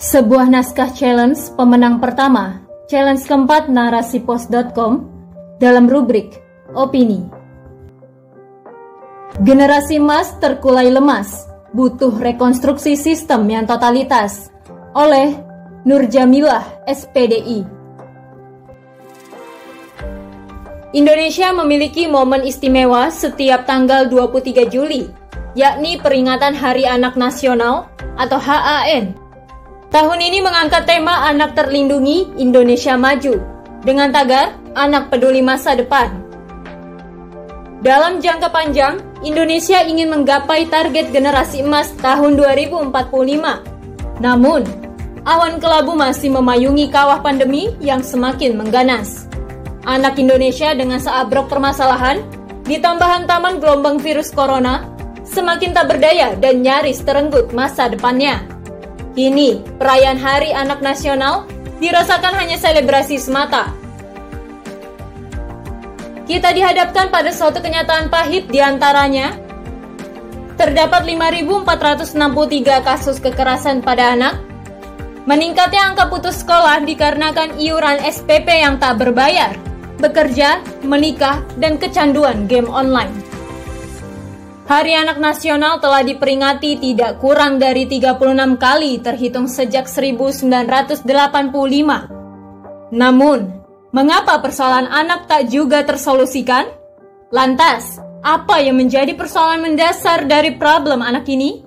Sebuah naskah challenge pemenang pertama, challenge keempat narasipos.com dalam rubrik Opini. Generasi emas terkulai lemas, butuh rekonstruksi sistem yang totalitas oleh Nur Jamilah, SPDI. Indonesia memiliki momen istimewa setiap tanggal 23 Juli, yakni peringatan Hari Anak Nasional atau HAN Tahun ini mengangkat tema Anak Terlindungi Indonesia Maju dengan tagar Anak Peduli Masa Depan. Dalam jangka panjang, Indonesia ingin menggapai target generasi emas tahun 2045. Namun, awan kelabu masih memayungi kawah pandemi yang semakin mengganas. Anak Indonesia dengan seabrok permasalahan, ditambah hantaman gelombang virus corona, semakin tak berdaya dan nyaris terenggut masa depannya. Kini, perayaan Hari Anak Nasional dirasakan hanya selebrasi semata. Kita dihadapkan pada suatu kenyataan pahit di antaranya, terdapat 5.463 kasus kekerasan pada anak, meningkatnya angka putus sekolah dikarenakan iuran SPP yang tak berbayar, bekerja, menikah, dan kecanduan game online. Hari Anak Nasional telah diperingati tidak kurang dari 36 kali terhitung sejak 1985. Namun, mengapa persoalan anak tak juga tersolusikan? Lantas, apa yang menjadi persoalan mendasar dari problem anak ini?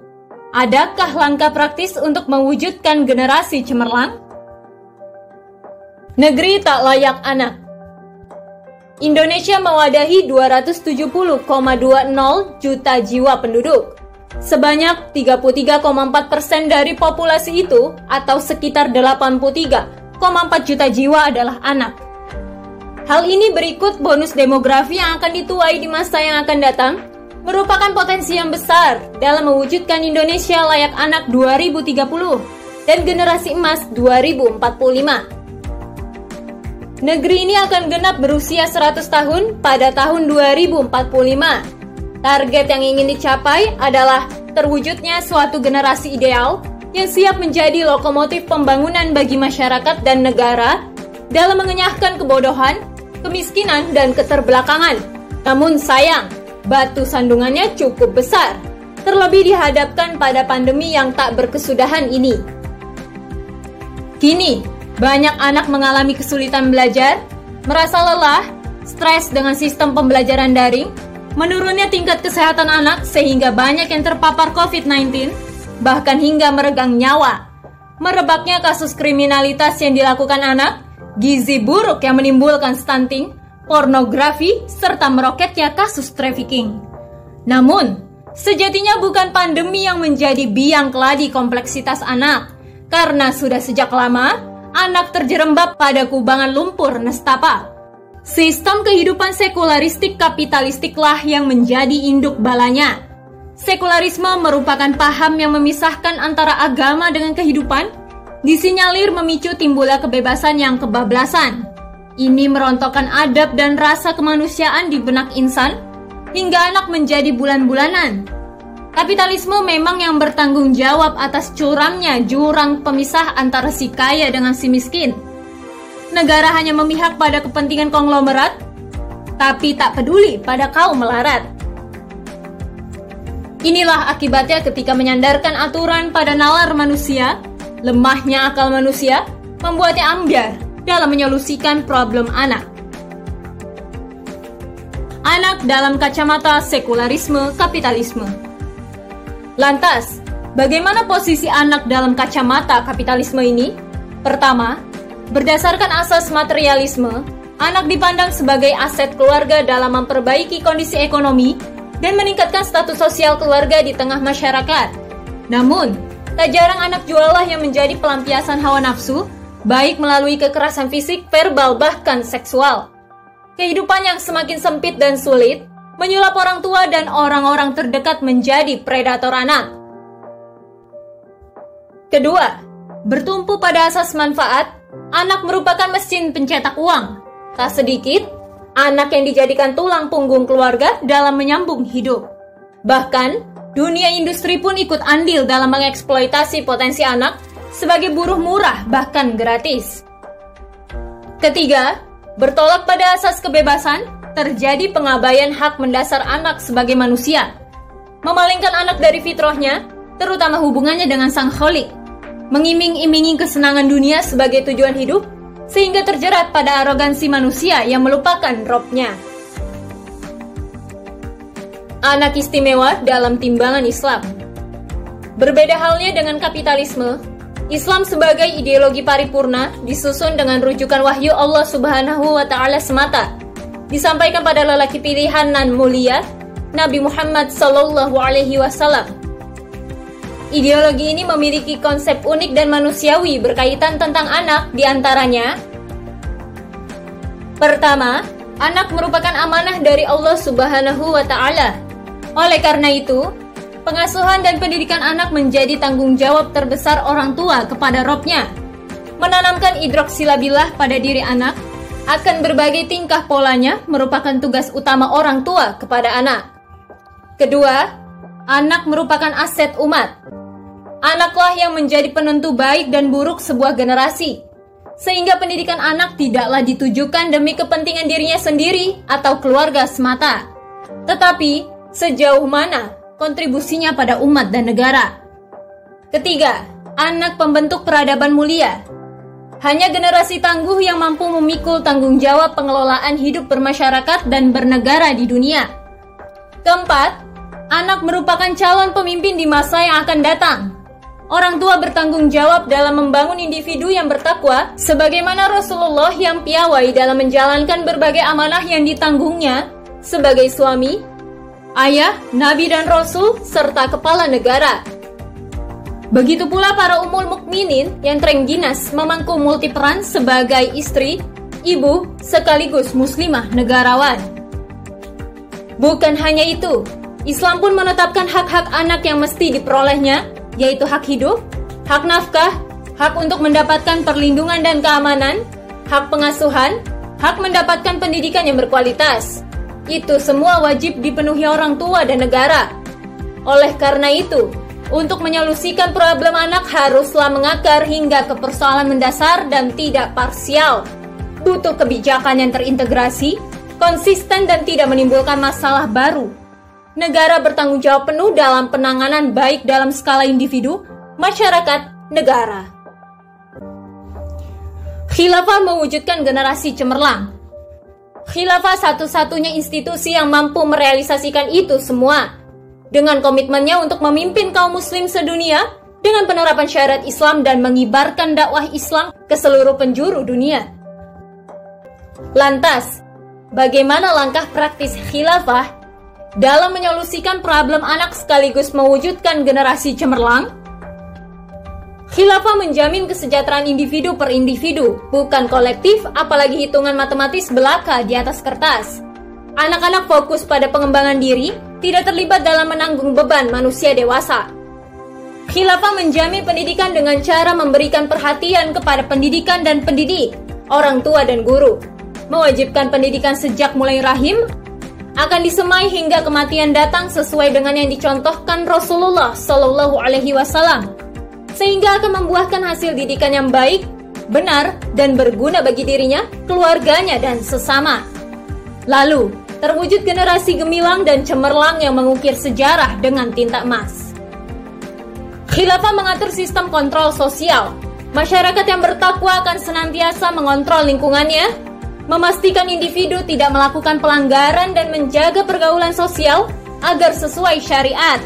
Adakah langkah praktis untuk mewujudkan generasi cemerlang? Negeri tak layak anak Indonesia mewadahi 270,20 juta jiwa penduduk. Sebanyak 33,4 persen dari populasi itu atau sekitar 83,4 juta jiwa adalah anak. Hal ini berikut bonus demografi yang akan dituai di masa yang akan datang merupakan potensi yang besar dalam mewujudkan Indonesia layak anak 2030 dan generasi emas 2045. Negeri ini akan genap berusia 100 tahun pada tahun 2045. Target yang ingin dicapai adalah terwujudnya suatu generasi ideal yang siap menjadi lokomotif pembangunan bagi masyarakat dan negara dalam mengenyahkan kebodohan, kemiskinan, dan keterbelakangan. Namun sayang, batu sandungannya cukup besar, terlebih dihadapkan pada pandemi yang tak berkesudahan ini. Kini, banyak anak mengalami kesulitan belajar, merasa lelah, stres dengan sistem pembelajaran daring, menurunnya tingkat kesehatan anak sehingga banyak yang terpapar COVID-19, bahkan hingga meregang nyawa. Merebaknya kasus kriminalitas yang dilakukan anak, gizi buruk yang menimbulkan stunting, pornografi, serta meroketnya kasus trafficking. Namun, sejatinya bukan pandemi yang menjadi biang keladi kompleksitas anak, karena sudah sejak lama anak terjerembab pada kubangan lumpur nestapa. Sistem kehidupan sekularistik kapitalistiklah yang menjadi induk balanya. Sekularisme merupakan paham yang memisahkan antara agama dengan kehidupan, disinyalir memicu timbulnya kebebasan yang kebablasan. Ini merontokkan adab dan rasa kemanusiaan di benak insan, hingga anak menjadi bulan-bulanan, Kapitalisme memang yang bertanggung jawab atas curamnya jurang pemisah antara si kaya dengan si miskin. Negara hanya memihak pada kepentingan konglomerat, tapi tak peduli pada kaum melarat. Inilah akibatnya ketika menyandarkan aturan pada nalar manusia, lemahnya akal manusia membuatnya ambiar dalam menyolusikan problem anak. Anak dalam kacamata sekularisme kapitalisme. Lantas, bagaimana posisi anak dalam kacamata kapitalisme ini? Pertama, berdasarkan asas materialisme, anak dipandang sebagai aset keluarga dalam memperbaiki kondisi ekonomi dan meningkatkan status sosial keluarga di tengah masyarakat. Namun, tak jarang anak jualah yang menjadi pelampiasan hawa nafsu, baik melalui kekerasan fisik, verbal, bahkan seksual. Kehidupan yang semakin sempit dan sulit menyulap orang tua dan orang-orang terdekat menjadi predator anak. Kedua, bertumpu pada asas manfaat, anak merupakan mesin pencetak uang. Tak sedikit, anak yang dijadikan tulang punggung keluarga dalam menyambung hidup. Bahkan, dunia industri pun ikut andil dalam mengeksploitasi potensi anak sebagai buruh murah bahkan gratis. Ketiga, bertolak pada asas kebebasan, terjadi pengabaian hak mendasar anak sebagai manusia. Memalingkan anak dari fitrahnya, terutama hubungannya dengan sang kholik. Mengiming-imingi kesenangan dunia sebagai tujuan hidup, sehingga terjerat pada arogansi manusia yang melupakan robnya. Anak istimewa dalam timbangan Islam Berbeda halnya dengan kapitalisme, Islam sebagai ideologi paripurna disusun dengan rujukan wahyu Allah Subhanahu wa taala semata. Disampaikan pada lelaki pilihan nan mulia, Nabi Muhammad sallallahu alaihi wasallam. Ideologi ini memiliki konsep unik dan manusiawi berkaitan tentang anak di antaranya Pertama, anak merupakan amanah dari Allah Subhanahu wa taala. Oleh karena itu, Pengasuhan dan pendidikan anak menjadi tanggung jawab terbesar orang tua kepada robnya. Menanamkan hidroksilabilah pada diri anak akan berbagai tingkah polanya merupakan tugas utama orang tua kepada anak. Kedua, anak merupakan aset umat. Anaklah yang menjadi penentu baik dan buruk sebuah generasi. Sehingga pendidikan anak tidaklah ditujukan demi kepentingan dirinya sendiri atau keluarga semata. Tetapi, sejauh mana kontribusinya pada umat dan negara. Ketiga, anak pembentuk peradaban mulia. Hanya generasi tangguh yang mampu memikul tanggung jawab pengelolaan hidup bermasyarakat dan bernegara di dunia. Keempat, anak merupakan calon pemimpin di masa yang akan datang. Orang tua bertanggung jawab dalam membangun individu yang bertakwa, sebagaimana Rasulullah yang piawai dalam menjalankan berbagai amanah yang ditanggungnya sebagai suami, ayah, nabi dan rasul, serta kepala negara. Begitu pula para umul mukminin yang terengginas memangku multiperan sebagai istri, ibu, sekaligus muslimah negarawan. Bukan hanya itu, Islam pun menetapkan hak-hak anak yang mesti diperolehnya, yaitu hak hidup, hak nafkah, hak untuk mendapatkan perlindungan dan keamanan, hak pengasuhan, hak mendapatkan pendidikan yang berkualitas, itu semua wajib dipenuhi orang tua dan negara. Oleh karena itu, untuk menyolusikan problem anak haruslah mengakar hingga ke persoalan mendasar dan tidak parsial. Butuh kebijakan yang terintegrasi, konsisten dan tidak menimbulkan masalah baru. Negara bertanggung jawab penuh dalam penanganan baik dalam skala individu, masyarakat, negara. Khilafah mewujudkan generasi cemerlang, Khilafah satu-satunya institusi yang mampu merealisasikan itu semua. Dengan komitmennya untuk memimpin kaum muslim sedunia dengan penerapan syariat Islam dan mengibarkan dakwah Islam ke seluruh penjuru dunia. Lantas, bagaimana langkah praktis khilafah dalam menyolusikan problem anak sekaligus mewujudkan generasi cemerlang? Khilafah menjamin kesejahteraan individu per individu, bukan kolektif, apalagi hitungan matematis belaka di atas kertas. Anak-anak fokus pada pengembangan diri, tidak terlibat dalam menanggung beban manusia dewasa. Khilafah menjamin pendidikan dengan cara memberikan perhatian kepada pendidikan dan pendidik, orang tua dan guru. Mewajibkan pendidikan sejak mulai rahim, akan disemai hingga kematian datang sesuai dengan yang dicontohkan Rasulullah Shallallahu Alaihi Wasallam sehingga akan membuahkan hasil didikan yang baik, benar, dan berguna bagi dirinya, keluarganya, dan sesama. Lalu, terwujud generasi gemilang dan cemerlang yang mengukir sejarah dengan tinta emas. Khilafah mengatur sistem kontrol sosial. Masyarakat yang bertakwa akan senantiasa mengontrol lingkungannya, memastikan individu tidak melakukan pelanggaran dan menjaga pergaulan sosial agar sesuai syariat.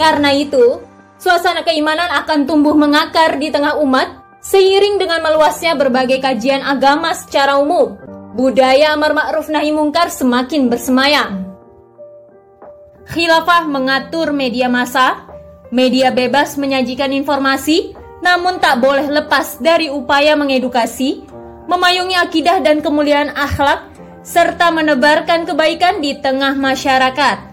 Karena itu, suasana keimanan akan tumbuh mengakar di tengah umat seiring dengan meluasnya berbagai kajian agama secara umum. Budaya amar ma'ruf nahi mungkar semakin bersemayam. Khilafah mengatur media massa, media bebas menyajikan informasi, namun tak boleh lepas dari upaya mengedukasi, memayungi akidah dan kemuliaan akhlak, serta menebarkan kebaikan di tengah masyarakat.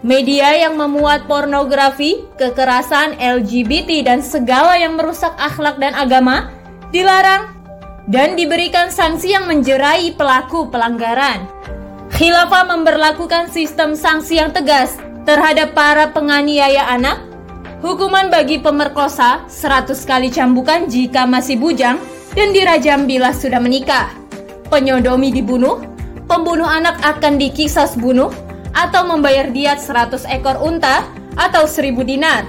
Media yang memuat pornografi, kekerasan, LGBT, dan segala yang merusak akhlak dan agama dilarang dan diberikan sanksi yang menjerai pelaku pelanggaran. Khilafah memberlakukan sistem sanksi yang tegas terhadap para penganiaya anak, Hukuman bagi pemerkosa 100 kali cambukan jika masih bujang dan dirajam bila sudah menikah. Penyodomi dibunuh, pembunuh anak akan dikisas bunuh atau membayar diat 100 ekor unta atau 1000 dinar.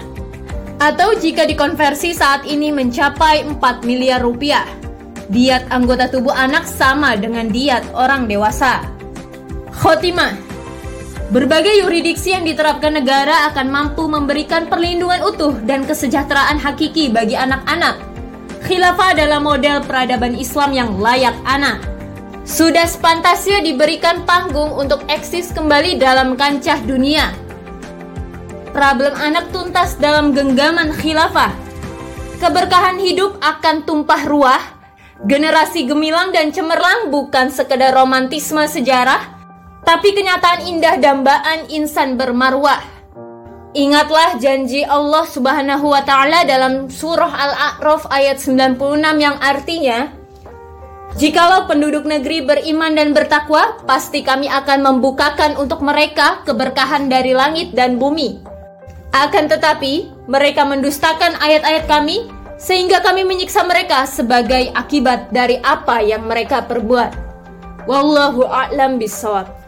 Atau jika dikonversi saat ini mencapai 4 miliar rupiah. Diat anggota tubuh anak sama dengan diat orang dewasa. Khotimah Berbagai yuridiksi yang diterapkan negara akan mampu memberikan perlindungan utuh dan kesejahteraan hakiki bagi anak-anak. Khilafah adalah model peradaban Islam yang layak anak. Sudah sepantasnya diberikan panggung untuk eksis kembali dalam kancah dunia. Problem anak tuntas dalam genggaman khilafah. Keberkahan hidup akan tumpah ruah. Generasi gemilang dan cemerlang bukan sekedar romantisme sejarah, tapi kenyataan indah dambaan insan bermarwah. Ingatlah janji Allah Subhanahu wa taala dalam surah Al-A'raf ayat 96 yang artinya Jikalau penduduk negeri beriman dan bertakwa, pasti kami akan membukakan untuk mereka keberkahan dari langit dan bumi. Akan tetapi, mereka mendustakan ayat-ayat kami, sehingga kami menyiksa mereka sebagai akibat dari apa yang mereka perbuat. Wallahu a'lam bishawab.